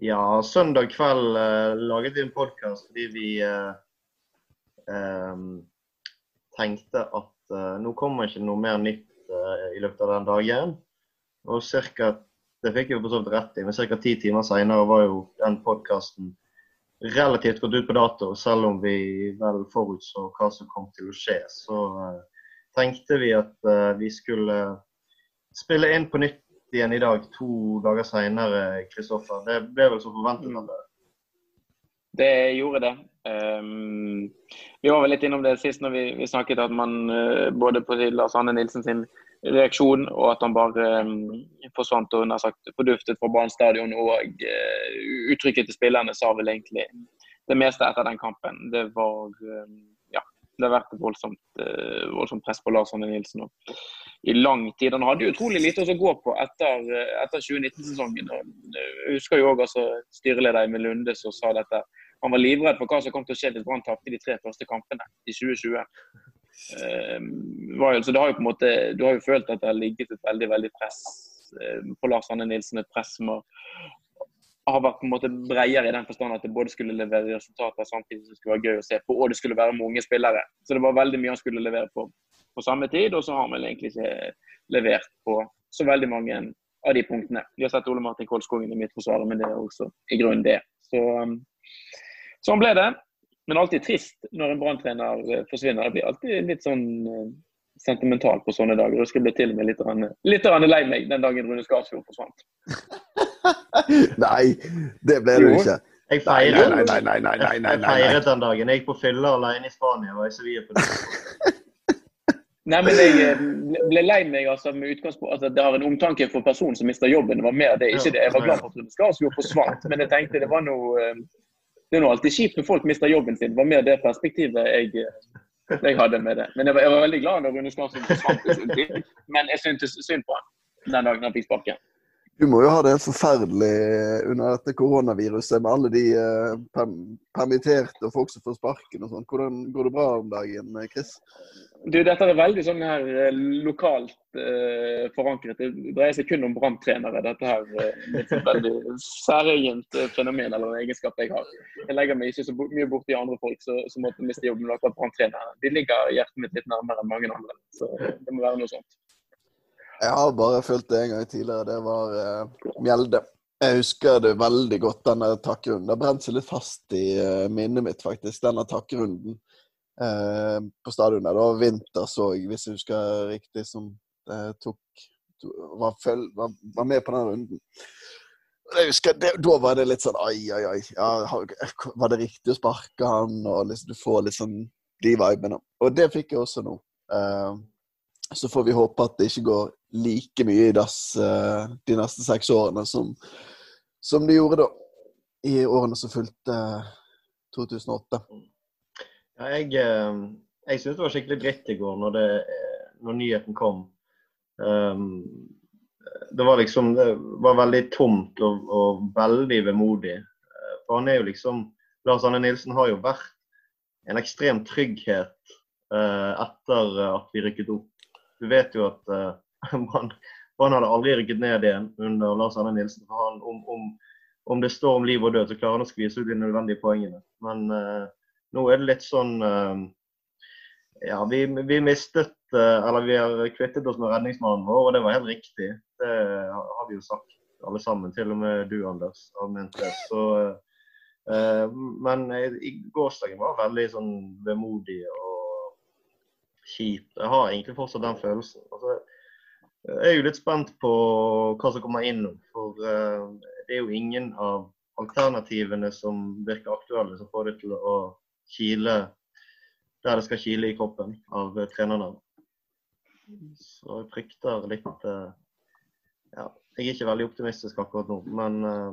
Ja, søndag kveld uh, laget vi en podkast fordi vi uh, um, tenkte at uh, nå kommer ikke noe mer nytt i løpet av den dagen. Og cirka, det fikk jo for så vidt rett i, men ca. ti timer seinere var jo den podkasten relativt gått ut på dato, selv om vi vel forutså hva som kom til å skje. Så tenkte vi at vi skulle spille inn på nytt igjen i dag, to dager seinere, Kristoffer. Det ble vel som forventet? Mm. Det gjorde det. Um, vi var vel litt innom det sist når vi, vi snakket at man uh, både på Lars Anne Nilsen sin reaksjon og at han bare um, forsvant og nær sagt forduftet fra Brann stadion. Og uh, uttrykket til spillerne sa vel egentlig det meste etter den kampen. Det var um, det har vært et voldsomt, uh, voldsomt press på Lars Arne Nilsen. Og, i lang tid. Han hadde utrolig lite å gå på etter, etter 2019-sesongen. Jeg husker jo også styreleder Emil Lunde som sa dette. Han var livredd for hva som kom til å skje hvis Brann tapte de tre første kampene i 2020. Jo, så det har jo på en måte, Du har jo følt at det har ligget et veldig veldig press eh, på Lars Arne Nilsen. Et press som har vært på en måte bredere i den forstand at det både skulle levere resultater samtidig som det skulle være gøy å se på, og det skulle være mange spillere. Så det var veldig mye han skulle levere på på samme tid, og så har vi egentlig ikke levert på så veldig mange av de punktene. Vi har sett Ole Martin Kolskogen i Midtforsvaret, men det er også i grunnen det. Så, um, sånn ble det. Men alltid trist når en branntrener eh, forsvinner. Det blir alltid litt sånn sentimental på sånne dager. Jeg husker jeg ble til og med litt, litt lei meg den dagen Rune Skarsfjord forsvant. nei, det ble du ikke. Jeg feiret, nei, nei, nei, jeg feiret den dagen. Jeg gikk på fylla alene i Spania. var i Sevilla på det. Nei, men Jeg eh, ble lei meg altså, med utgangspunkt altså, det har en omtanke for personen som mister jobben. Det var mer det, ikke det. Jeg var glad for at Rune Skarsfjord forsvant, men jeg tenkte det var noe eh, Det er noe alltid kjipt når folk mister jobben sin. Det var mer det perspektivet jeg, eh, jeg hadde med det. Men jeg var, jeg var veldig glad når Rune Skarsfjord forsvant, men jeg syntes synd på han den dagen han fikk sparken. Du må jo ha det forferdelig under dette koronaviruset med alle de uh, permitterte og folk som får sparken og sånn. Hvordan går det bra om dagen, Chris? Du, dette er veldig sånn her eh, lokalt uh, forankret. Det dreier seg kun om branntrenere. Dette her uh, er et veldig særegent fenomen eller en egenskap jeg har. Jeg legger meg ikke så mye borti andre folk som måtte miste jobben akkurat branntrenere. De ligger hjertet mitt litt nærmere enn mange andre. Så det må være noe sånt. Jeg har bare fulgt det en gang tidligere. Det var uh, Mjelde. Jeg husker det veldig godt, denne takkerunden. Det har brent seg litt fast i uh, minnet mitt, faktisk, denne takkerunden uh, på stadionet. Det var vinter, så jeg, hvis jeg husker riktig, som eh, tok var, føl, var, var, med på den runden. Jeg husker, det, Da var det litt sånn Ai, ai, ai. Ja, var det riktig å sparke han? og liksom, Du får sånn de vibene. Og det fikk jeg også nå. Så får vi håpe at det ikke går like mye i dass uh, de neste seks årene som, som det gjorde da. I årene som fulgte uh, 2008. Ja, jeg eh, jeg syns det var skikkelig dritt i går når, det, eh, når nyheten kom. Um, det var liksom Det var veldig tomt og, og veldig vemodig. Eh, for han er jo liksom Lars Anne Nilsen har jo vært en ekstrem trygghet uh, etter at vi rykket opp. Du vet jo at uh, man, hadde aldri rykket ned igjen under Lars Anne Nilsen. For han, om, om, om, det står om liv og død, så klarer han å skvise ut de nødvendige poengene. Men uh, nå er det litt sånn uh, Ja, vi, vi mistet Eller vi har kvittet oss med redningsmannen vår, og det var helt riktig. Det har vi jo sagt alle sammen. Til og med du, Anders, har ment det. Så, men i gårsdagen var veldig sånn vemodig og kjip. Jeg har egentlig fortsatt den følelsen. Altså, jeg er jo litt spent på hva som kommer inn nå. For det er jo ingen av alternativene som virker aktuelle, som får det til å kile der det skal kile i kroppen av trenerne. Så jeg frykter litt eh, Ja, jeg er ikke veldig optimistisk akkurat nå, men eh,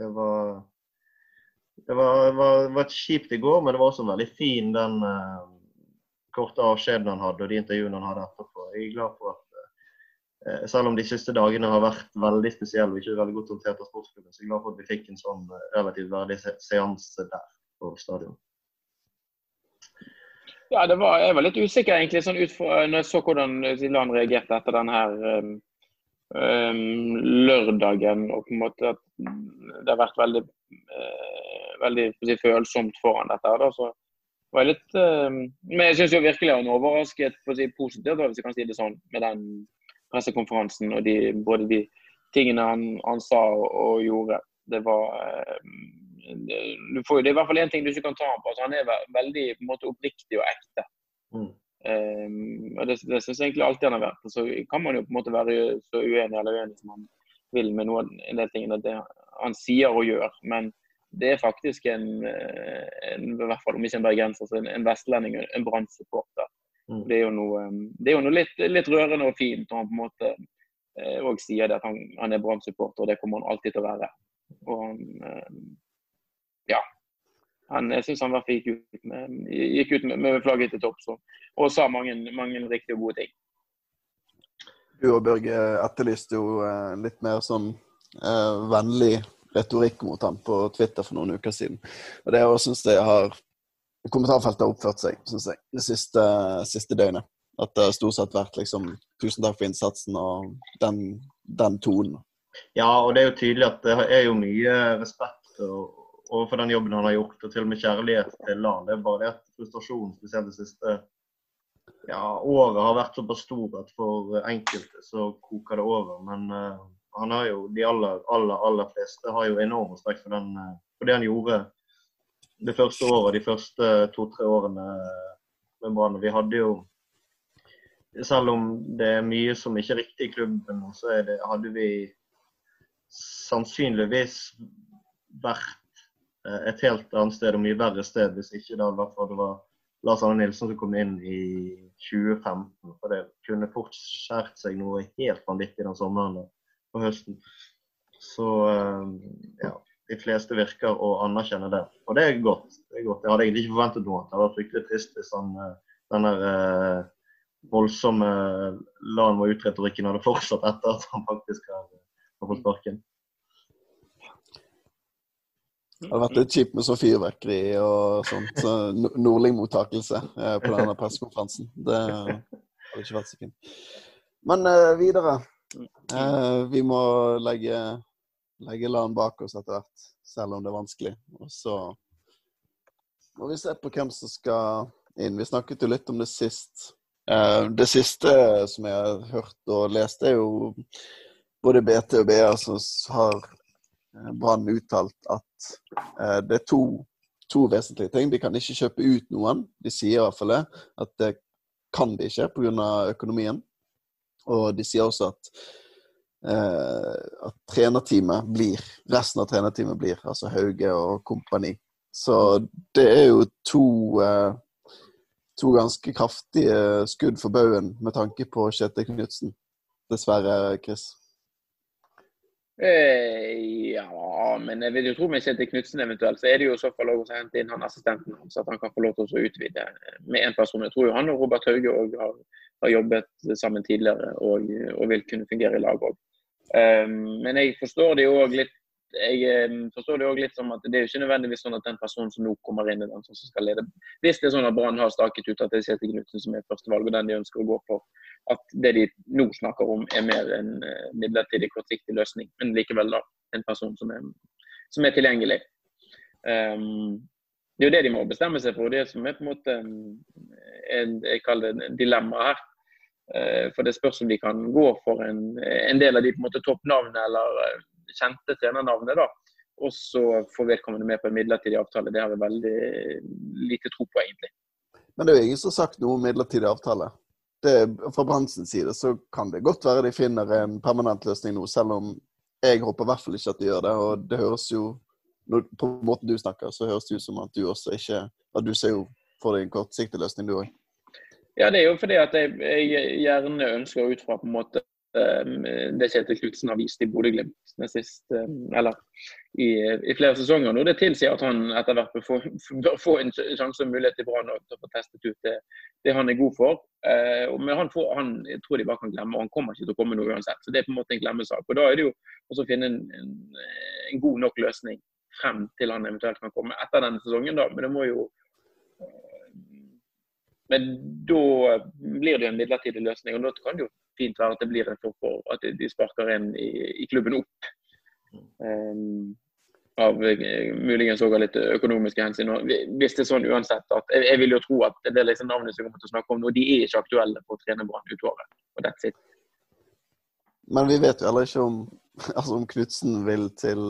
det var det var, var, var kjipt i går, men det var også veldig fin den korte avskjeden han hadde og de intervjuene han hadde etterpå. Jeg er glad for at uh, selv om de siste dagene har vært veldig spesielle og ikke veldig godt håndtert av sportsklubben, så jeg er glad for at vi fikk en sånn uh, relativt verdig seanse der på stadion. Ja, var, jeg var litt usikker egentlig, sånn ut fra, når jeg så hvordan Zidane reagerte etter denne her, um, lørdagen og på en måte at det har vært veldig, uh, veldig si, følsomt foran dette. Da, så var litt, uh, men jeg syns virkelig han overrasket på å si, positivt, hvis jeg kan si det sånn, med den pressekonferansen og de, både de tingene han, han sa og, og, gjorde. Det var det, får, det er i hvert fall én ting du ikke kan ta ham på. Altså, han er veldig på en måte, oppriktig og ekte. Mm. Um, og Det, det syns jeg egentlig alltid han har vært. Så kan man jo på en måte være så uenig eller uenig som man vil med noen en del tingene det han sier og gjør. Men det er faktisk en, en i hvert fall om ikke en bergenser, så en, en vestlending, en Brann-supporter. Mm. Det er jo noe, det er jo noe litt, litt, rørende og fint når han på en måte òg eh, sier det at han, han er Brann-supporter, og det kommer han alltid til å være. Og han, eh, ja, han, jeg syns han hvert gikk ut med, gikk ut med, med flagget til topps og, sa mange, mange riktige og gode ting. Du og Børge etterlyste jo eh, litt mer sånn eh, vennlig retorikk mot ham på Twitter for noen uker siden. Og det syns jeg har Kommentarfeltet har oppført seg, syns jeg, det siste, siste, døgnet. At det har stort sett vært liksom 'tusen takk for innsatsen' og den, den tonen. Ja, og det er jo tydelig at det er jo mye respekt overfor den jobben han har gjort, og til og med kjærlighet til han. Det er bare det at frustrasjonen, spesielt det siste ja, året, har vært såpass stor at for enkelte så koker det over. Men uh, han har jo, de aller, aller, aller fleste har jo enorm respekt for, uh, for det han gjorde det første året, de første to-tre årene med Brann. Vi hadde jo selv om det er mye som ikke er riktig i klubben, så det, hadde vi sannsynligvis vært Eh, et helt annet sted og mye verre sted hvis ikke da, det var Lars Arne Nilsen som kom inn i 2015. For det kunne fort skåret seg noe helt vanvittig den sommeren og høsten. Så eh, ja, de fleste virker å anerkjenne det. Og det er godt. Det er godt. Jeg hadde egentlig ikke forventet noe. Det hadde vært fryktelig trist hvis han, eh, den der eh, voldsomme lan må ut-retorikken hadde fortsatt etter at han faktisk har, har fått sparken. Det hadde vært litt kjipt med sånn fyrverkeri og sånt. Så Nordling-mottakelse på denne pressekonferansen. Det hadde ikke vært så fint. Men videre. Eh, vi må legge, legge land bak oss etter hvert, selv om det er vanskelig. Og så må vi se på hvem som skal inn. Vi snakket jo litt om det sist. Eh, det siste som jeg har hørt og lest, er jo både BT og BA som har Eh, Brann uttalt at det er to, to, vesentlige ting. De kan ikke kjøpe ut noen. De sier i hvert fall det. At det kan de ikke pga. økonomien. Og de sier også at, eh, at trenerteamet blir Resten av trenerteamet blir altså Hauge og kompani. Så det er jo to eh, to ganske kraftige skudd for baugen med tanke på Kjetil Knutsen. Dessverre, Chris. Eh, ja, men jeg vil jo tro med Kjetil Knutsen eventuelt, så er det jo i så fall å hente inn han assistenten hans, at han kan få lov til å utvide med én person. Jeg tror jo han og Robert Hauge har, har, jobbet sammen tidligere og, og, vil kunne fungere i lag òg. Um, ehm, men jeg forstår det jo òg litt jeg forstår det også litt som at det er jo ikke nødvendigvis sånn at den personen som nå kommer inn, er den som skal lede. Hvis det er sånn at Brann har staket ut at det er Kjetil Knutsen som er førstevalg, og den de ønsker å gå for, at det de nå snakker om er mer en uh, midlertidig, kortsiktig løsning, men likevel da en person som er, som er tilgjengelig. Um, det er jo det de må bestemme seg for. Det som er på en måte en, jeg kaller det en dilemma her. Uh, for det spørs om de kan gå for en, en del av de på en måte toppnavnene eller kjente trenernavnene. da, Og så får vedkommende med på en midlertidig avtale. Det har vi veldig lite tro på, egentlig. Men det er jo ingen som har sagt noe om midlertidig avtale. Det, fra bransjens side så kan det godt være de finner en permanent løsning nå, selv om jeg håper i hvert fall ikke at de gjør det. Og det høres jo På måten du snakker, så høres det ut som at du også ikke At du ser jo for deg en kortsiktig løsning, du òg. Ja, det er jo fordi at jeg, jeg gjerne ønsker ut fra på en måte det Kjetil Knutsen har vist i Bodø-Glimt ehm, eller i, i, flere sesonger nå. Det tilsier at han etter hvert bør få, en sjanse og mulighet til Brann til å få testet ut det, det, han er god for. Ehm, men han, får, han jeg tror de bare kan glemme, og han kommer ikke til å komme noe uansett. Så Det er på en måte en glemmesak. Og Da er det jo å finne en, en, en god nok løsning frem til han eventuelt kan komme etter denne sesongen. da, Men det må jo men da blir det en midlertidig løsning. og Da kan det jo fint være at det blir en form for at de sparker inn i, i klubben opp. Um, av uh, muligens òg litt økonomiske hensyn. Hvis det er sånn uansett at Jeg, jeg vil jo tro at det er liksom navnet som kommer til å snakke om nå, de er ikke aktuelle for å trene Brann ut. Og that's it. Men vi vet jo heller ikke om, altså om Knutsen vil til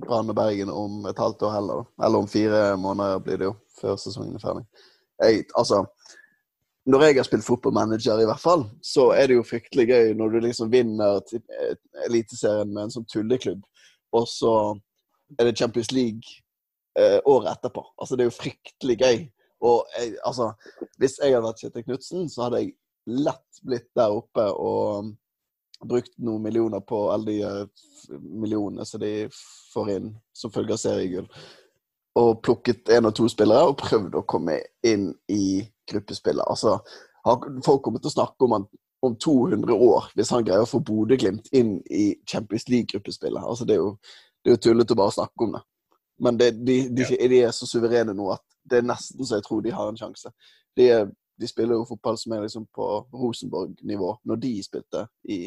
Brann og Bergen om et halvt år heller. Eller om fire måneder blir det jo, før sesongen er ferdig. Jeg, altså, når jeg har spilt fotballmanager, i hvert fall, så er det jo fryktelig gøy når du liksom vinner Eliteserien med en sånn tulleklubb, og så er det Champions League eh, året etterpå. Altså, det er jo fryktelig gøy. Og jeg, altså, hvis jeg hadde vært Kjetil Knutsen, så hadde jeg lett blitt der oppe og brukt noen millioner på alle de eh, millionene som de får inn som følge av seriegull. Og plukket én og to spillere og prøvd å komme inn i gruppespillet. Altså, folk kommer til å snakke om han om 200 år hvis han greier å få Bodø-Glimt inn i Champions League-gruppespillet. Altså, det er jo det er jo tullete å bare snakke om det. Men det, de, de, de, er så suverene nå at det er nesten så jeg tror de har en sjanse. De, de spiller jo fotball som er liksom på Rosenborg-nivå når de spilte i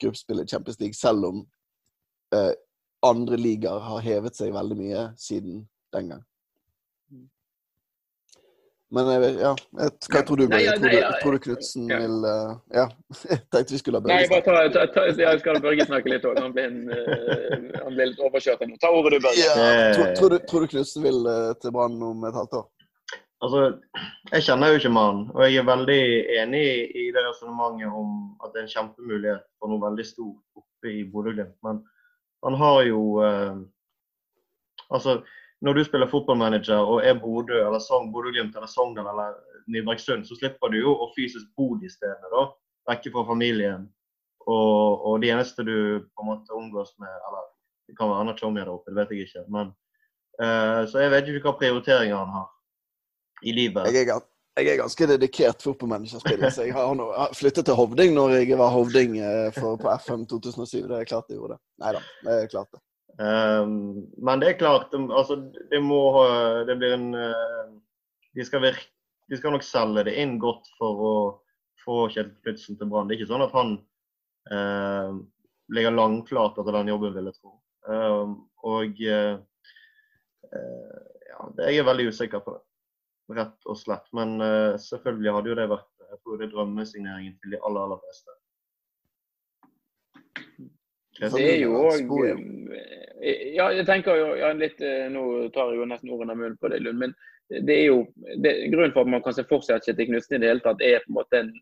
gruppespillet Champions League, selv om eh, andre ligaer har hevet seg veldig mye siden den gang. Men jeg, ja, jeg, hva tror du, Børge? Ja, tror, du, tror du Knutsen ja. vil uh, Ja, jeg tenkte vi skulle ha Børge snakke. Nei, ta, ta, ta, jeg skal Børge snakke litt òg. Han, uh, han ble litt overkjørt nå. Ta ordet du, Børge. Ja, tror, tror, du, tror du Knutsen vil uh, til Brann om et halvt år? Altså, Jeg kjenner jo ikke mannen, og jeg er veldig enig i det resonnementet om at det er en kjempemulighet for noe veldig stort oppe i Bodø-Glimt. Men han har jo Altså når du spiller fotballmanager og er Bodø eller Sogn, Bodø-Glimt eller Sogndal eller Nybergsund, så slipper du jo å fysisk bo de stedene, da. Vekke fra familien. Og, og, de eneste du på en måte omgås med Eller det kan være Anna Tjommi der oppe, det vet jeg ikke. Men, uh, så jeg vet ikke hva prioriteringer han har i livet. Jeg er, jeg er ganske dedikert fotballmanagerspiller, så jeg har nå flyttet til Hovding når jeg var Hovding uh, for, på FM 2007. Det er klart jeg gjorde det. Nei da, det er klart det. Um, men det er klart, altså, det må Det blir en uh, de, skal virke, de skal nok selge det inn godt for å få Kjetil Knutsen til Brann. Det er ikke sånn at han eh, ligger langflat etter den jobben, vil jeg tro. Eh, og eh, ja, jeg er veldig usikker på det, rett og slett. Men selvfølgelig hadde jo det vært jeg tror det er drømmesigneringen til de aller, aller fleste. Det er jo òg eh, Ja, jeg tenker jo ja, litt eh, Nå tar jeg jo nesten ordene av munnen på deg, Lund. Men det er jo det, grunnen for at man kan se for seg at Kjetil Knutsen i det hele tatt er på en måte en,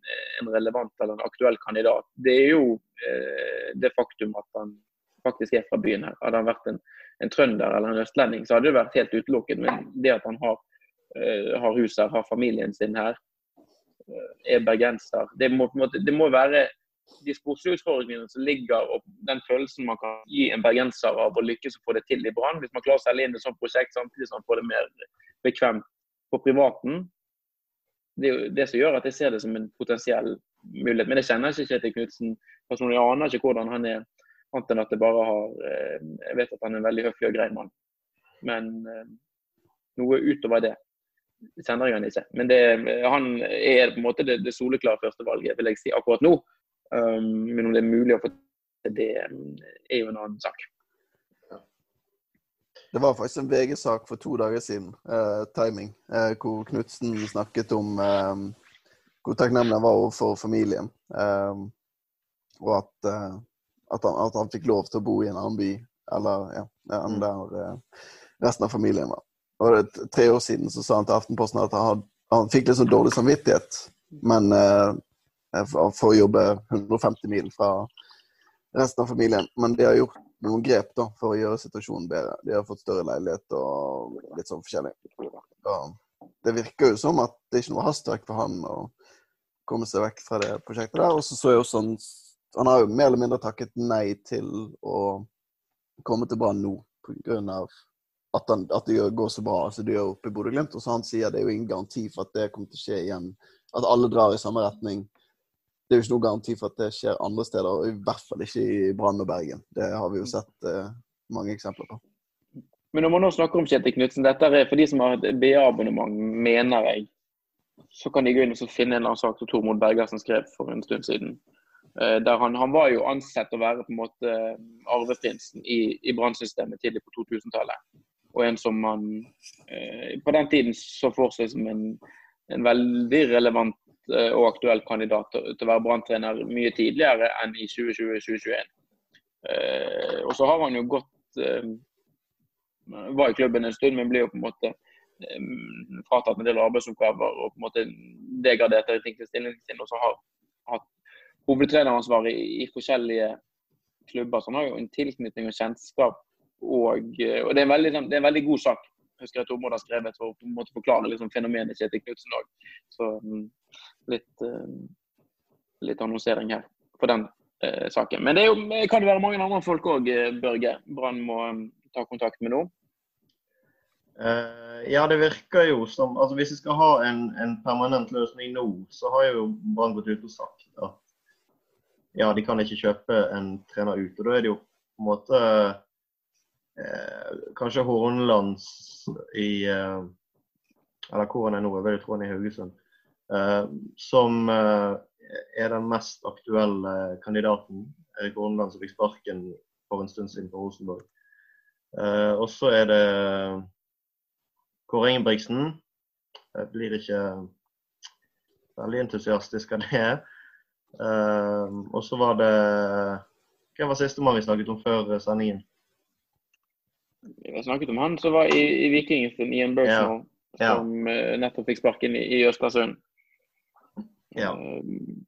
en, relevant eller en aktuell kandidat. Det er jo eh, det faktum at han faktisk er fra byen her. Hadde han vært en, en trønder eller en østlending, så hadde det vært helt utelukket. Men det at han har, eh, har hus her, har familien sin her, eh, er bergenser det må, på en måte, det må være de sportslige som ligger, og den følelsen man kan gi en bergenser av å lykkes å få det til i Brann, hvis man klarer å selge inn et sånt prosjekt samtidig som man får det mer bekvemt på privaten, det er jo det som gjør at jeg ser det som en potensiell mulighet. Men jeg kjenner ikke Kjetil Knutsen personlig. Jeg aner ikke hvordan han er, annet enn at jeg bare har eh, Jeg vet at han er en veldig høflig og grei mann. Men eh, noe utover det kjenner jeg han ikke. Men det, han er på en måte det, det soleklare førstevalget, vil jeg si, akkurat nå. Um, men om det er mulig å få til det, er jo en annen sak. Det var faktisk en VG-sak for to dager siden, uh, timing, uh, hvor Knutsen snakket om um, hvor takknemlig han var overfor familien. Um, og at, uh, at, han, at, han, fikk lov til å bo i en annen by eller ja, enn mm. der resten av familien var. Og det, Tre år siden så sa han til Aftenposten at han, had, han fikk litt sånn dårlig samvittighet, men Eh, for å jobbe 150 mil fra resten av familien. Men de har gjort noen grep da, for å gjøre situasjonen bedre. De har fått større leilighet og litt sånn forskjellig. Og det virker jo som at det er ikke noe hastverk for han å komme seg vekk fra det prosjektet der. Og så så jeg også han, han har jo mer eller mindre takket nei til å komme til Brann nå pga. At, han, at det går så bra som det gjør oppe i Bodø-Glimt. Og så han sier det er jo ingen garanti for at det kommer til å skje igjen. At alle drar i samme retning det er jo ikke noe garanti for at det skjer andre steder, og i hvert fall ikke i Brann og Bergen. Det har vi jo sett eh, mange eksempler på. Men når man nå snakker om Kjetil Knutsen, dette er for de som har et BA-abonnement, mener jeg. Så kan de gå inn og finne en eller annen sak som Tormod Bergersen skrev for en stund siden. Eh, der han, han, var jo ansett å være på en måte arveprinsen i, i brannsystemet tidlig på 2000-tallet. Og en som man eh, på den tiden så for seg som en, en veldig relevant eh, og aktuell kandidat til, å være branntrener mye tidligere enn i 2020-2021. Eh, og så har han jo gått eh, Var i klubben en stund, men blir jo på en måte eh, fratatt en del arbeidsoppgaver og på en måte degradert ting til stillingen sin. Og så har hatt hovedtreneransvar i, i forskjellige klubber. Så han har jo en tilknytning og kjennskap. Og, eh, og det, er veldig, det, er en veldig god sak. Jeg husker at Tormod har skrevet for å på en måte forklare liksom, fenomenet Kjetil Knutsen òg. Litt, uh, litt, annonsering her for den uh, saken. Men det jo, kan det være mange andre folk òg, Børge, Brann må um, ta kontakt med nå? Uh, ja, det virker jo som altså Hvis vi skal ha en, en permanent løsning nå, så har jo Brann gått ut og sagt at ja, de kan ikke kjøpe en trener ut. Og da er det jo på en måte eh, kanskje Hornlands i eh, Eller hvor han er nå, jeg vil tro han er i Haugesund. Eh, som eh, er den mest aktuelle kandidaten. Erik Horneland som fikk sparken for en stund siden på Rosenborg. Eh, og så er det Kåre Ingebrigtsen. Jeg blir ikke veldig entusiastisk av det. Og så var det Hvem var sistemann vi snakket om før sendingen? Vi snakket om han som var i, i Vikingen, Ian Bursnell, ja. som uh, nettopp fikk sparken i, i Østersund. Ja. Uh,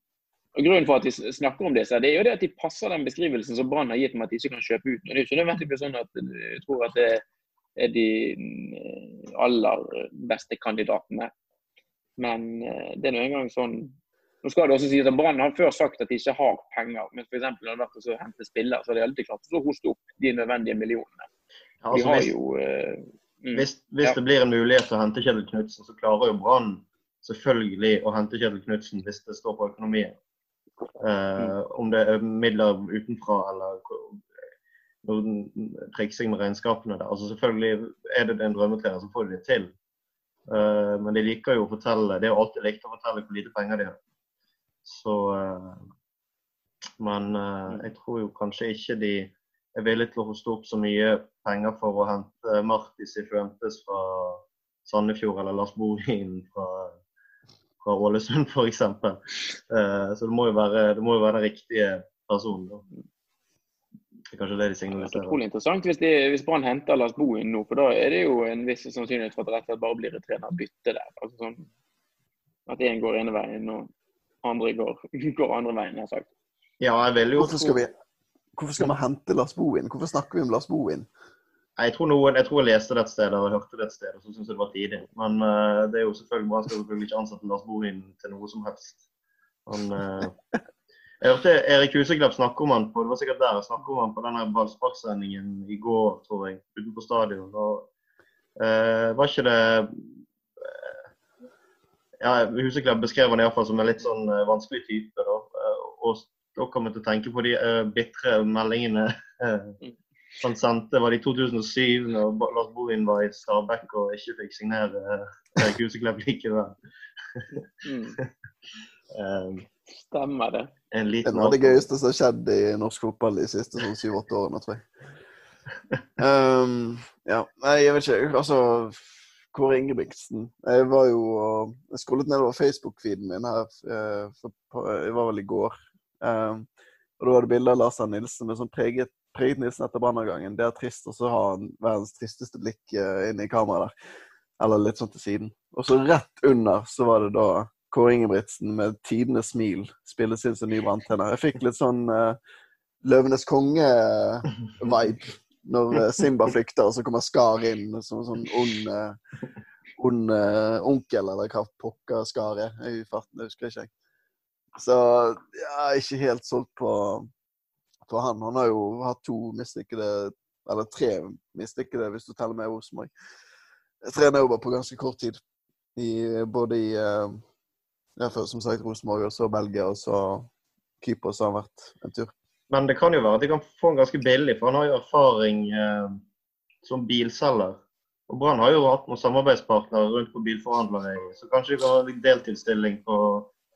og Grunnen for at de snakker om det, så er jo det at de passer den beskrivelsen som Brann har gitt om at de ikke kan kjøpe ut. Og det er jo ikke nødvendigvis sånn at jeg tror at det er de eh, aller beste kandidatene. Men det er nå engang sånn nå skal det også sies at Brann har før sagt at de ikke har penger, men f.eks. når det har vært å hente spillere, så har de alltid klart å hoste opp de nødvendige millionene. Ja, altså, hvis, jo, uh, mm, hvis, hvis ja. det blir en mulighet til å hente Kjetil Knutsen, så klarer jo Brann selvfølgelig å hente Kjetil Knutsen hvis det står på økonomien. Uh, mm. Om det er midler utenfra eller noen triksing med regnskapene der. Altså Selvfølgelig er det en drømmetrener, så får de det til. Uh, men de liker jo å fortelle, det er jo alltid likt å fortelle hvor lite penger de har. Så uh, Men eh, jeg tror jo kanskje ikke de er villig til å hoste opp så mye penger for å hente Martis i Fuentes fra Sandefjord eller Lars Bohin fra, fra Ålesund f.eks. Uh, så det må jo være, det må jo være den riktige personen. Da. Det er kanskje det de signaliserer. Det er utrolig interessant hvis, de, hvis Brann henter Lars Bohin nå, for da er det jo en viss sannsynlighet for at det rett og slett bare blir et trenerbytte der. Altså sånn, at én går ene veien og andre går, går andre veien, har sagt. Ja, jeg vil jo Hvorfor skal vi, hvorfor skal vi hente Lars Bohin? Hvorfor snakker vi om Lars Bohin? Jeg tror, noen, jeg tror jeg leste det et sted og hørte det et sted, og så syntes jeg det var tidlig. Men uh, det er jo selvfølgelig bra. skal selvfølgelig ikke ansette Lars Bohin til noe som helst. Han, uh, jeg hørte Erik Huseklepp snakke om han på det var sikkert der jeg snakket om han på denne ballsparksendingen i går, tror jeg, utenfor stadion. Og, uh, var ikke det ja, Huseklepp beskrev han iallfall som en litt sånn vanskelig type. Da. Og da kommer jeg til å tenke på de uh, bitre meldingene uh, han sendte. Var det i 2007, når Lars Bovin var i Stabæk og ikke fikk signere Erik Huseklepp likevel? mm. um, Stemmer det. det er noe av det gøyeste som har skjedd i norsk fotball de siste sånn syv-åtte årene, tror jeg. Um, ja, nei, jeg vet ikke. Altså Kåre Ingebrigtsen. Jeg var jo Jeg scrollet nedover Facebook-feeden min her, eh, for, Jeg var vel i går. Um, og Da var det bilde av Lars Nilsen med sånn preget, preget Nilsen etter brannavgangen. Det er trist, og så har han verdens tristeste blikk uh, inne i kameraet der. Eller litt sånn til siden. Og så rett under så var det da Kåre Ingebrigtsen med tidenes smil spilles inn som ny branntrener. Jeg fikk litt sånn uh, Løvenes konge-vibe når eh, Simba flykter, og så kommer Skar inn som en sånn ond, uh, ond onkel, eller hva pokker Skar er. farten, det husker ikke. Så jeg er ikke helt solgt på, på han. Han har jo hatt to mislykkede, eller tre mislykkede, hvis du teller med Rosenborg. Trenerjobber på ganske kort tid. I, både i ja, for, som sagt Rosenborg, og så Belgia, og så Kypros har han vært en tur. Men det kan jo være at de kan få han ganske billig, for han har jo erfaring eh, som bilselger. Og Brann har jo hatt noen samarbeidspartnere rundt på bilforhandlere, så kanskje de kan ha deltidsstilling på,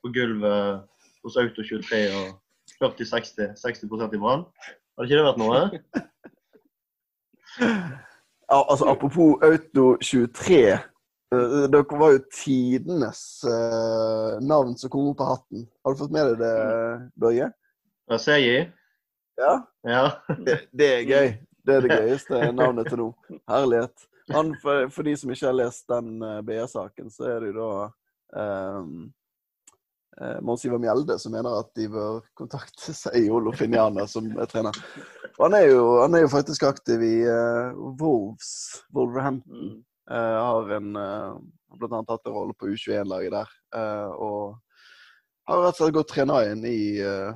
på gulvet hos Auto 23 og 40-60. 60 i Brann. Hadde ikke det vært noe? Ja, altså Apropos Auto 23. eh, Dere var jo tidenes uh, navn som kom opp på hatten. Har du fått med deg det, Børge? Rasegi? Ja? Ja. Det, det er gøy. Det er det gøyeste navnet til nå. Herlighet. Han, for, for de som ikke har lest den uh, BA-saken, så er det jo da um, Mons Ivar Mjelde som mener at de bør kontakte seg Olof Finiana som er trener. Han er jo, han er jo faktisk aktiv i uh, Wolves, Wolverhampton. Uh, har en uh, blant annet hatt en rolle på U21-laget der. Uh, og har rett og slett gått trener inn i, uh,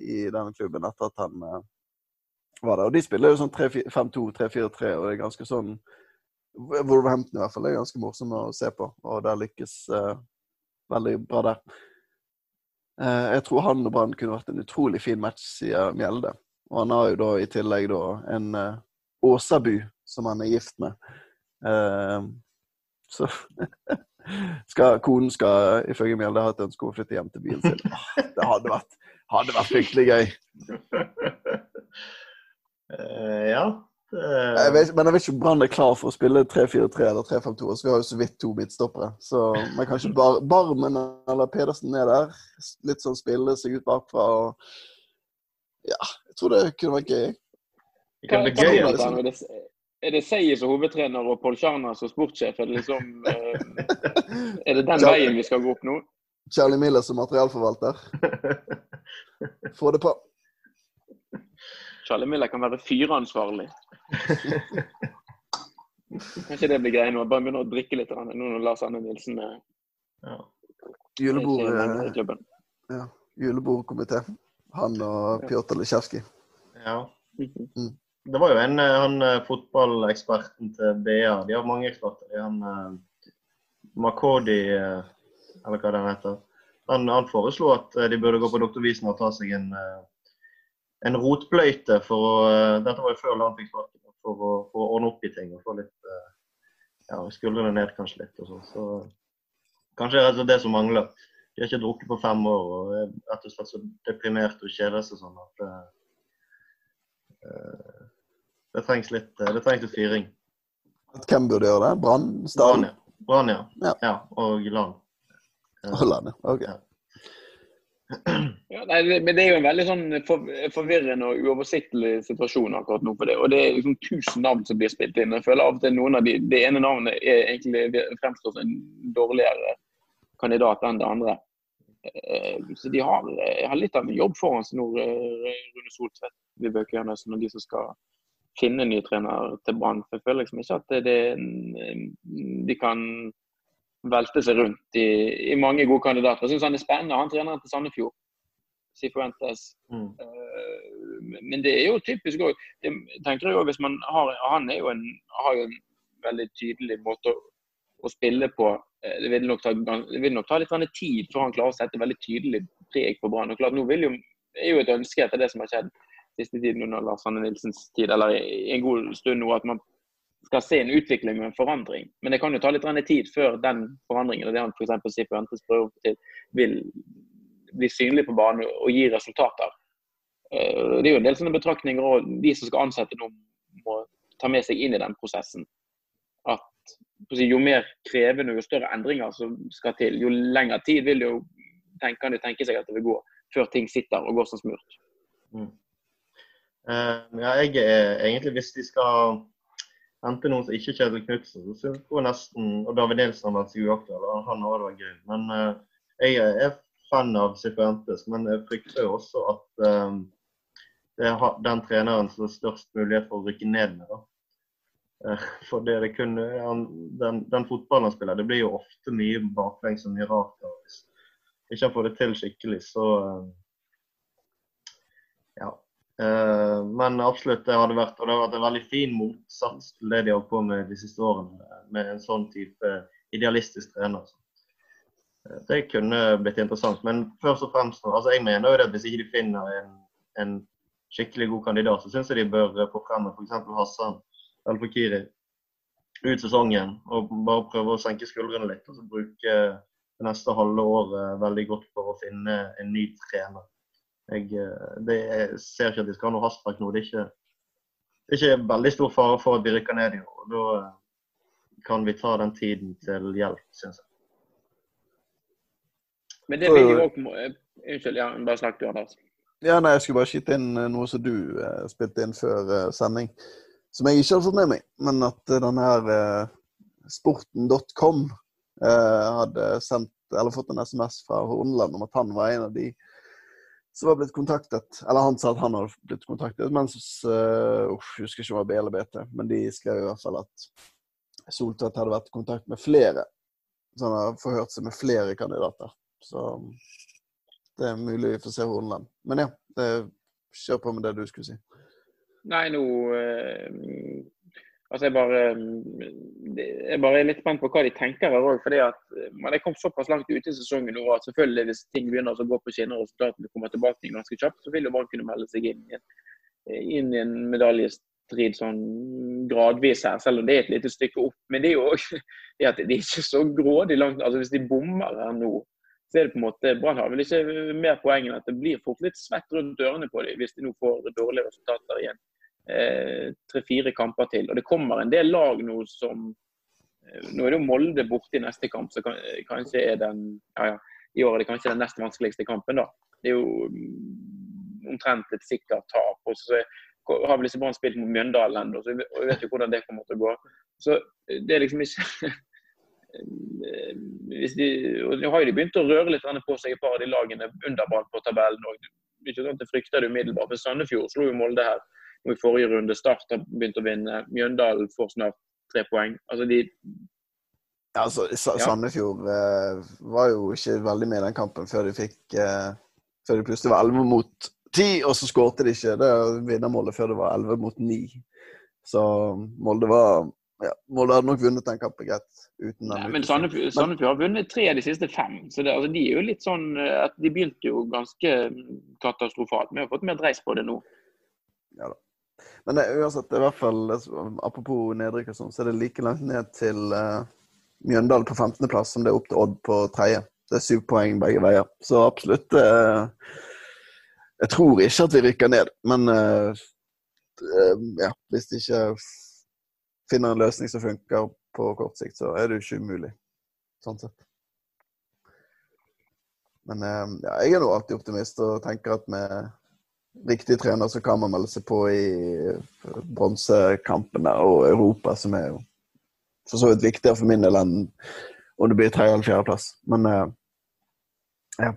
i denne klubben etter at han var der. Og de spiller jo sånn 5-2, 3-4-3, og det er ganske sånn Wolverhampton i hvert fall er ganske morsomme å se på, og der lykkes uh, veldig bra der. Uh, jeg tror han og Brann kunne vært en utrolig fin match, sier Mjelde. Og han har jo da i tillegg da en uh, Åsabu som han er gift med. Uh, så skal, konen skal ifølge Mjelde ha et ønske om å flytte hjem til byen sin. Oh, det hadde vært, hadde vært fryktelig gøy. Ja. Jeg vet, men jeg vet ikke om Brann er klar for å spille 3-4-3 eller 3-5-2. Så vi har jo så vidt to midtstoppere. Så men kanskje bar, Barmen eller Pedersen er der. Litt sånn spille seg ut bakfra og Ja, jeg tror det kunne vært gøy. Det kan bli gøy. det, Liksom. er det, er det Seier som hovedtrener og Pål Tjarner som sportssjef? Er det liksom eh, Er det den veien vi skal gå opp nå? Charlie Miller som materialforvalter. Få det på. Charlie Miller kan være fyreansvarlig. Kanskje det blir greia nå. Bare begynne å drikke litt nå når Lars Arne Nilsen er Ja. Julebord, ja, julebordkomité. Han og Pjotr Lisjevskij. ja. Mhm. Det var jo en eh, han eh, fotballeksperten til BA. De har mange eksperter. De, han eh, Makodi, eller hva den heter. Han, han foreslo at de burde gå på Doktorvisen og ta seg en, en rotbløyte for å Dette var jo før han fikk sparken. For å, for å ordne opp i ting og få litt eh, ja, skuldrene ned kanskje litt. og sånn. Så kanskje det er og slett det som mangler. De har ikke drukket på fem år og er rett og slett så deprimert og kjeder seg sånn at eh, eh, det trengs litt det trengs litt fyring. Hvem burde gjøre det? Brann? Brann, ja. Brann, ja. Ja. ja. Og Land. Holland, ja. Ok. Ja, nei, men det er jo en veldig sånn forvirrende og uoversiktlig situasjon akkurat nå. for det. Og det er liksom tusen navn som blir spilt inn. Jeg føler av og til noen av de, det ene navnet er egentlig fremstår som en dårligere kandidat enn det andre. Eh, Så de har, har litt av en jobb foran seg nå, eh, Rune Soltvedt, Vibeke Jørgensen og de som skal finne ny trener til Brann. Jeg føler liksom ikke at det, det, de kan velte seg rundt i, i mange gode kandidater. Jeg syns han er spennende, han trener til Sandefjord. Sifuentes. mm. Eh, Men det er jo typisk òg tenker jeg også, hvis man har, Han er jo en, har jo en veldig tydelig måte å, å spille på. Eh, Det vil, nok ta, det vil nok ta litt tid før han klarer å sette veldig tydelig preg på Brann. Nå vil jo, er jo et ønske etter det som har skjedd siste tiden under Lars Anne Nilsens tid, eller en god stund nå, at man skal se en utvikling og en forandring. Men det kan jo ta litt tid før den forandringen, og det han f.eks. sier på Ventes prøve til, vil bli synlig på banen og gi resultater. Eh, Det er jo en del sånne betraktninger og de som skal ansette nå, må ta med seg inn i den prosessen. At jo mer krevende og jo større endringer som skal til, jo lengre tid vil jo kan de tenke seg at det vil gå før ting sitter og går som smurt. Mm. Uh, ja, jeg er egentlig, hvis de skal hente noen som ikke Kjetil Knutsen, så synes jeg nesten Og David Nilsen har vært så uaktuell, han har vært gøy. Men uh, jeg er fan av Sifuentes, men jeg frykter jo også at eh, det er den treneren som har størst mulighet for å rykke ned med. da. Eh, For det, det kun, han, den, den fotballen han spiller, det blir jo ofte mye baklengs og mye rart. Da. Hvis ikke han får det til skikkelig, så ja. Eh, men absolutt, det hadde vært og det hadde vært en veldig fin motsats til det de har på med de siste årene, med en sånn type idealistisk trener. Eh, Det kunne blitt interessant. Men først og fremst, altså jeg mener jo det at hvis ikke de finner en, en skikkelig god kandidat, så syns jeg de bør få frem f.eks. Hassan eller Fakiri ut sesongen og bare prøve å senke skuldrene litt. Og så bruke det neste halve året veldig godt for å finne en ny trener. Jeg, det, jeg ser ikke at de skal ha noe hastverk nå. Det er ikke, det er ikke veldig stor fare for at vi rykker ned i år. Da kan vi ta den tiden til hjelp, syns jeg. Men det vil jo òg Unnskyld, ja, bare snakk du, Anders. Ja, nei, Jeg skulle bare skyte inn noe som du eh, spilte inn før eh, sending, som jeg ikke hadde fått med meg. Men at den her sporten.com hadde sendt, eller fått en SMS fra Horneland om at han var en av de som var blitt kontaktet. Eller han sa at han hadde blitt kontaktet, mens uh, uff, jeg husker ikke om det var B eller BT, men de skrev i hvert fall at Soltvedt hadde vært i kontakt med flere. Så han har forhørt seg med flere kandidater. Så det er mulig vi får se Horneland. Men ja, kjør på med det du skulle si. Nei, nå eh, Altså, jeg bare, jeg bare er litt spent på hva de tenker her òg. at man er kommet såpass langt ute i sesongen nå at selvfølgelig hvis ting begynner å gå på skinner og resultatene kommer tilbake ganske kjapt, så vil jo bare kunne melde seg inn, inn i en medaljestrid sånn gradvis her, selv om det er et lite stykke opp. Men det er jo det at det er ikke så grådig langt. altså Hvis de bommer her nå, så er det på en måte Brann har vel ikke mer poeng enn at det blir fort litt svett rundt dørene på dem hvis de nå får dårlige resultater igjen eh, tre-fire kamper til. Og det kommer en del lag nå som eh, Nå er det jo Molde borte i neste kamp, så kan, kanskje er den ja, ja, I år er det kanskje den nest vanskeligste kampen, da. Det er jo mm, omtrent et sikkert tap. og så har vel Lisebrand spilt mot Mjøndalen ennå, så vi vet jo hvordan det kommer til å gå. Så det er liksom ikke hvis de, og Nå har jo de begynt å røre litt på seg, et par av de lagene under på tabellen. Og ikke sånn at det frykter det umiddelbart. For Sandefjord slo jo Molde her i forrige runde. Start har begynt å vinne. Mjøndalen får snart tre poeng. Altså de ja, altså, Sandefjord eh, var jo ikke veldig med i den kampen før de fikk eh, Før de plutselig var 11 mot 10, og så skårte de ikke det vinnermålet før det var 11 mot 9. Så Molde var ja, Molde hadde nok vunnet den kampen greit. uten den. Ja, men Sandefjord har vunnet tre av de siste fem. så det, altså, De er jo litt sånn eh, at de begynte jo ganske katastrofalt. Vi har fått mer dreis på det nå. Ja da. Men det, uansett, i hvert fall, apropos nedrykk sånn, så er det like langt ned til uh, Mjøndalen på 15.-plass som det er opp til Odd på tredje. Det er syv poeng begge veier. Så absolutt uh, Jeg tror ikke at vi rykker ned, men uh, ja, hvis de ikke finner en løsning som funker på kort sikt, så er det jo ikke umulig. Sånn sett. Men eh, ja, jeg er nå alltid optimist og tenker at med riktig trener så kan man melde seg på i bronsekampene og Europa, som er jo for så vidt viktigere for min del enn om det blir tredje- eller fjerdeplass. Men eh, ja.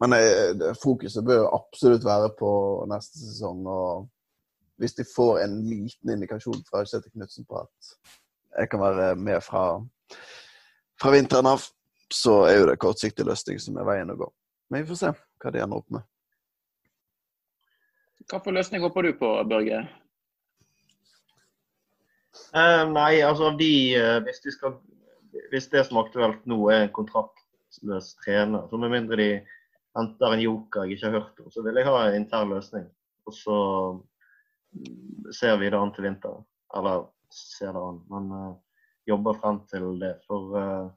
Men eh, fokuset bør absolutt være på neste sesong. og hvis de får en liten indikasjon fra Kjetil Knutsen på at jeg kan være med fra, fra vinteren av, så er jo det kortsiktig løsning som er veien å gå. Men vi får se hva de ender opp med. Hva for løsning håper du på, Børge? Eh, nei, altså de uh, hvis, de skal, hvis det som er aktuelt nå er en kontraktløs trener, så med mindre de henter en joker jeg ikke har hørt om, så vil jeg ha en intern løsning. Og så ser vi det an til vinteren. Eller ser det an, men uh, jobber frem til det. For uh,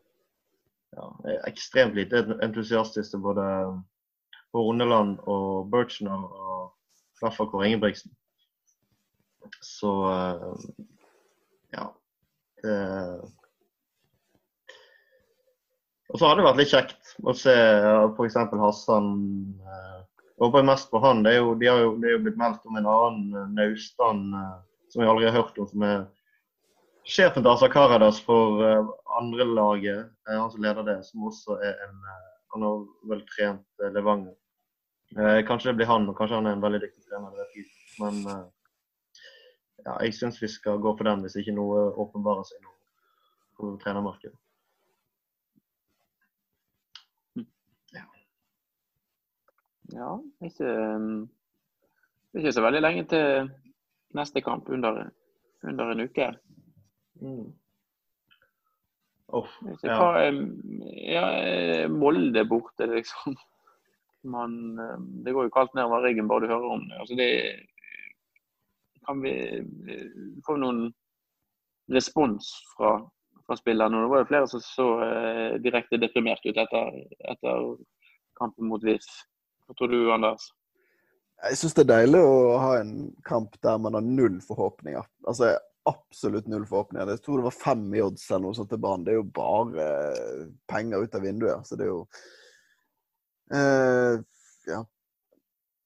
ja, jeg er ekstremt lite entusiastisk til både Horneland og Birchner og i hvert fall Kåre Ingebrigtsen. Så uh, ja. Det og så hadde det vært litt kjekt å se f.eks. Hassan eh, håper mest på han. Det er jo, de har jo, det er jo blitt meldt om en annen Naustan som jeg aldri har hørt om, som er sjefen til Asa Karadas for andre laget, uh, han som leder det, som også er en Han har vel trent Levanger. Kanskje det blir han, og kanskje han er en veldig dyktig trener. Men ja, jeg syns vi skal gå for den hvis ikke noe åpenbarer seg nå på trenermarkedet. Ja, ikke, um, ikke så veldig lenge til neste kamp under, under en uke. Mm. Oh, ja. Hva, ja, Molde borte, liksom. Man, um, det går jo kaldt nedover ryggen bare du hører om det. Altså det kan vi få noen respons fra, fra spillerne? Det var jo flere som så uh, direkte deprimert ut etter, etter kampen mot VIF. Hva tror du, Anders? Jeg syns det er deilig å ha en kamp der man har null forhåpninger. Altså absolutt null forhåpninger. Jeg tror det var fem i odds eller noe sånt til banen. Det er jo bare penger ut av vinduet. Så det er jo eh, Ja.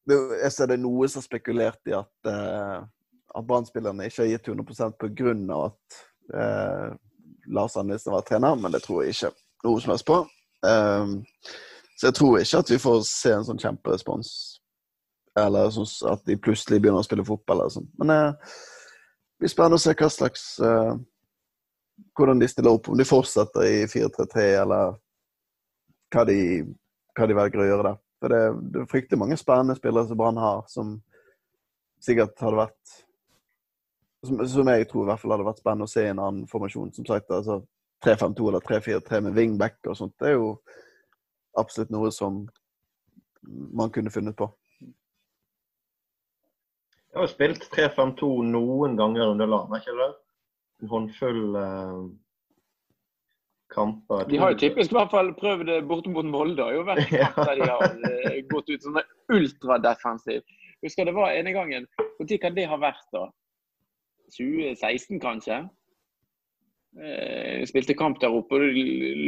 Det, jeg ser det er noe som har spekulert i at, uh, at Brann-spillerne ikke har gitt 100 pga. at uh, Lars Andersen var trener, men det tror jeg ikke noe som helst på. Um, så jeg tror ikke at vi får se en sånn kjemperespons eller sånn at de plutselig begynner å spille fotball. eller sånn. Men uh, det blir spennende å se hva slags uh, Hvordan de stiller opp. Om de fortsetter i 4-3-3, eller hva de, hva de, velger å gjøre der. For det, det er fryktelig mange spennende spillere som Brann har, som sikkert hadde vært som, som, jeg tror i hvert fall hadde vært spennende å se i en annen formasjon. Som sagt, altså 3-5-2 eller 3-4-3 med wingback og sånt. Det er jo absolutt noe som man kunne funnet på. Jeg har spilt 3-5-2 noen ganger under LAN, er ikke det? En håndfull eh, kamper. De har jo typisk i hvert fall prøvd det borte mot Molde. har jo vært kamp der de har eh, gått ut sånn ultradefensiv. Husker det var ene gangen. Når kan det ha vært, da? 2016, kanskje? Jeg spilte kamp der oppe og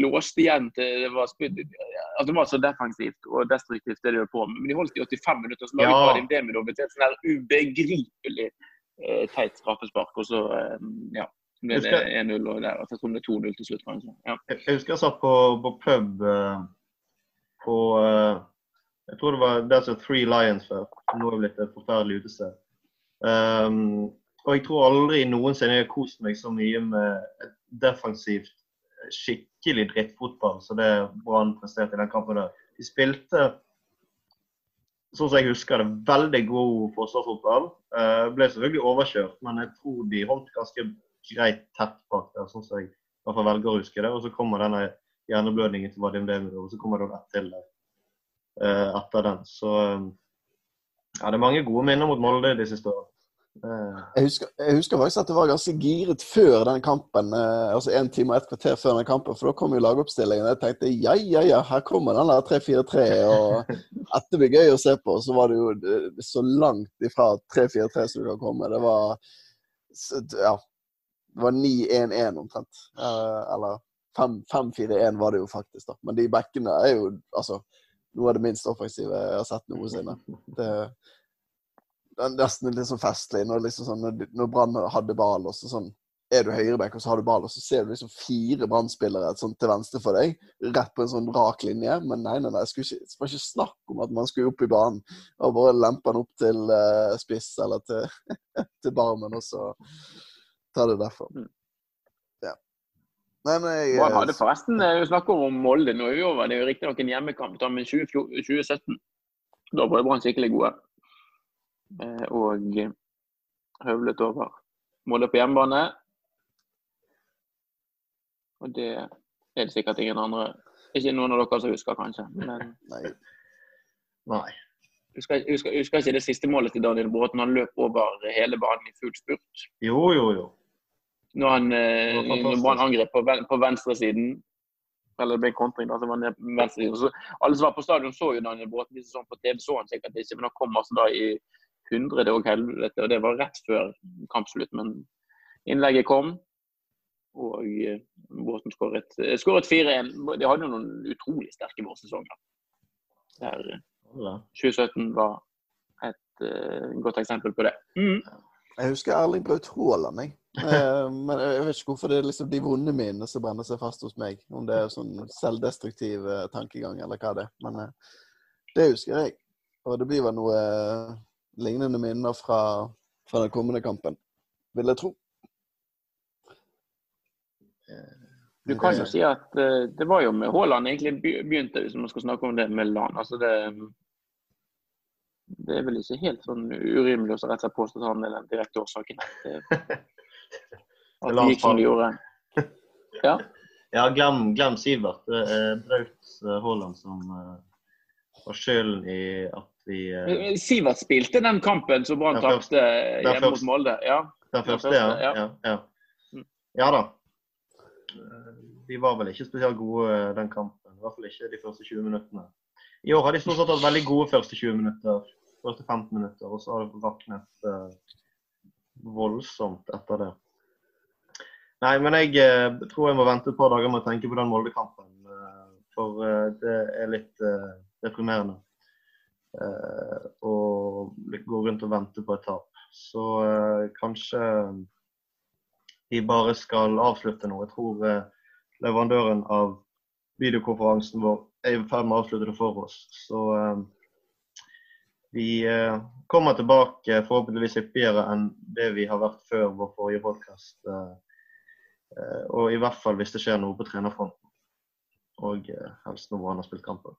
låste igjen til det var, altså det var så defensivt og destruktivt det de holdt på med. Men de holdt i 85 minutter, så la ja. Vadim Demidov et sånn ubegripelig eh, teit straffespark. Og så eh, ja, ble det 1-0 og der. Jeg tror det 2-0 til slutt, kanskje. Ja. Jeg husker jeg satt på, på pub uh, på uh, Jeg tror det var der som Three Lions før. Nå er det blitt et forferdelig utested. Um, og jeg tror aldri noensinne jeg har kost meg så mye med et defensivt, skikkelig drittfotball som det Brann presterte i den kampen. der. De spilte, sånn som jeg husker det, veldig god forsvarsfotball. Uh, ble selvfølgelig overkjørt, men jeg tror de holdt ganske greit tett bak der, sånn som jeg i hvert fall velger å huske det. Og så kommer denne hjerneblødningen til Vadim Demirov, og så kommer det rett til der uh, etter den. Så um, ja, det er mange gode minner mot Molde de siste årene. Jeg husker, jeg husker, faktisk at det var ganske giret før den kampen. Eh, altså En time og et kvarter før den kampen, for da kom jo lagoppstillingen. Jeg tenkte ja, ja, ja, her kommer den der 3-4-3, og dette blir gøy å se på. Så var det jo så langt ifra 3-4-3 som du kan komme. Det var ja, det var 9-1-1 omtrent. Eh, eller 5-4-1 var det jo faktisk, da. Men de backene er jo altså noe av det minst offensive jeg har sett noensinne. Det det er nesten litt sånn festlig når, liksom sånn, når Brann hadde ball, og så sånn er du høyreback og så har du ball, og så ser du liksom fire Brann-spillere sånn, til venstre for deg, rett på en sånn rak linje. Men nei, nei, nei, det var ikke snakk om at man skulle opp i banen. Og bare lempe den opp til uh, spiss eller til, til barmen, og så ta det derfra. Mm. Ja. Nei, men jeg Brann hadde forresten Vi eh, snakker om Molde nå i år. Det er jo riktignok en hjemmekamp, men 2017 da var Brann skikkelig gode. Eh, og høvlet over Molde på hjemmebane. Og det er det sikkert ingen andre Ikke noen av dere som husker, kanskje. Men Nei. Nei. Husker, husker, husker ikke det siste målet til Daniel Bråten? Han løp over hele banen i full spurt. Jo, jo, jo. Når han, eh, når han angrep på, på venstresiden, eller det ble kontring, da, så var han ned på venstresiden. Så, alle som var på stadion, så jo Daniel Bråten. Sånn på TV så han sikkert ikke, men han kom altså da i hundre og helvete. Og det var rett før kampslutt. Men innlegget kom, og eh, Båten skåret, eh, skåret 4-1. De hadde jo noen utrolig sterke vårsesonger. Der 2017 eh, var et uh, godt eksempel på det. Mm. Jeg husker Erling Braut Haaland, jeg. Men jeg vet ikke hvorfor det er liksom de vonde minnene som brenner seg fast hos meg. Om det er sånn selvdestruktiv tankegang eller hva det er. Men det husker jeg. Og det blir vel noe lignende minner fra, fra den kommende kampen, vil jeg tro. Du kan jo si at det var jo med Haaland egentlig begynte, hvis man skal snakke om det med LAN. Altså det, det er vel ikke helt sånn urimelig å rett og slett påstå at han er den direkte årsaken. At det gjorde. Ja, ja glem, glem Sivert. Det er Braut eh, Haaland som uh, var skylden i at vi uh... Sivert spilte den kampen som Brann tapte hjemme mot Molde? Ja. Den første, den første ja. Ja. ja. Ja. da. De var vel ikke spesielt gode den kampen. I hvert fall ikke de første 20 minuttene. I år har de stort sett hatt veldig gode første 20 minutter, første 15 minutter, og så har det raknet uh, voldsomt etter det. Nei, men jeg eh, tror jeg må vente et par dager med å tenke på den Molde-kampen. Uh, for det er litt deprimerende å gå rundt og vente på et tap. Så kanskje vi bare skal avslutte nå. Jeg tror leverandøren av videokonferansen vår er i ferd med å avslutte det for oss. Så eh, vi eh, kommer tilbake forhåpentligvis hyppigere enn det vi har vært før vår forrige podkast. Eh, eh, og i hvert fall hvis det skjer noe på trenerfronten. Og helst når han har spilt kamper.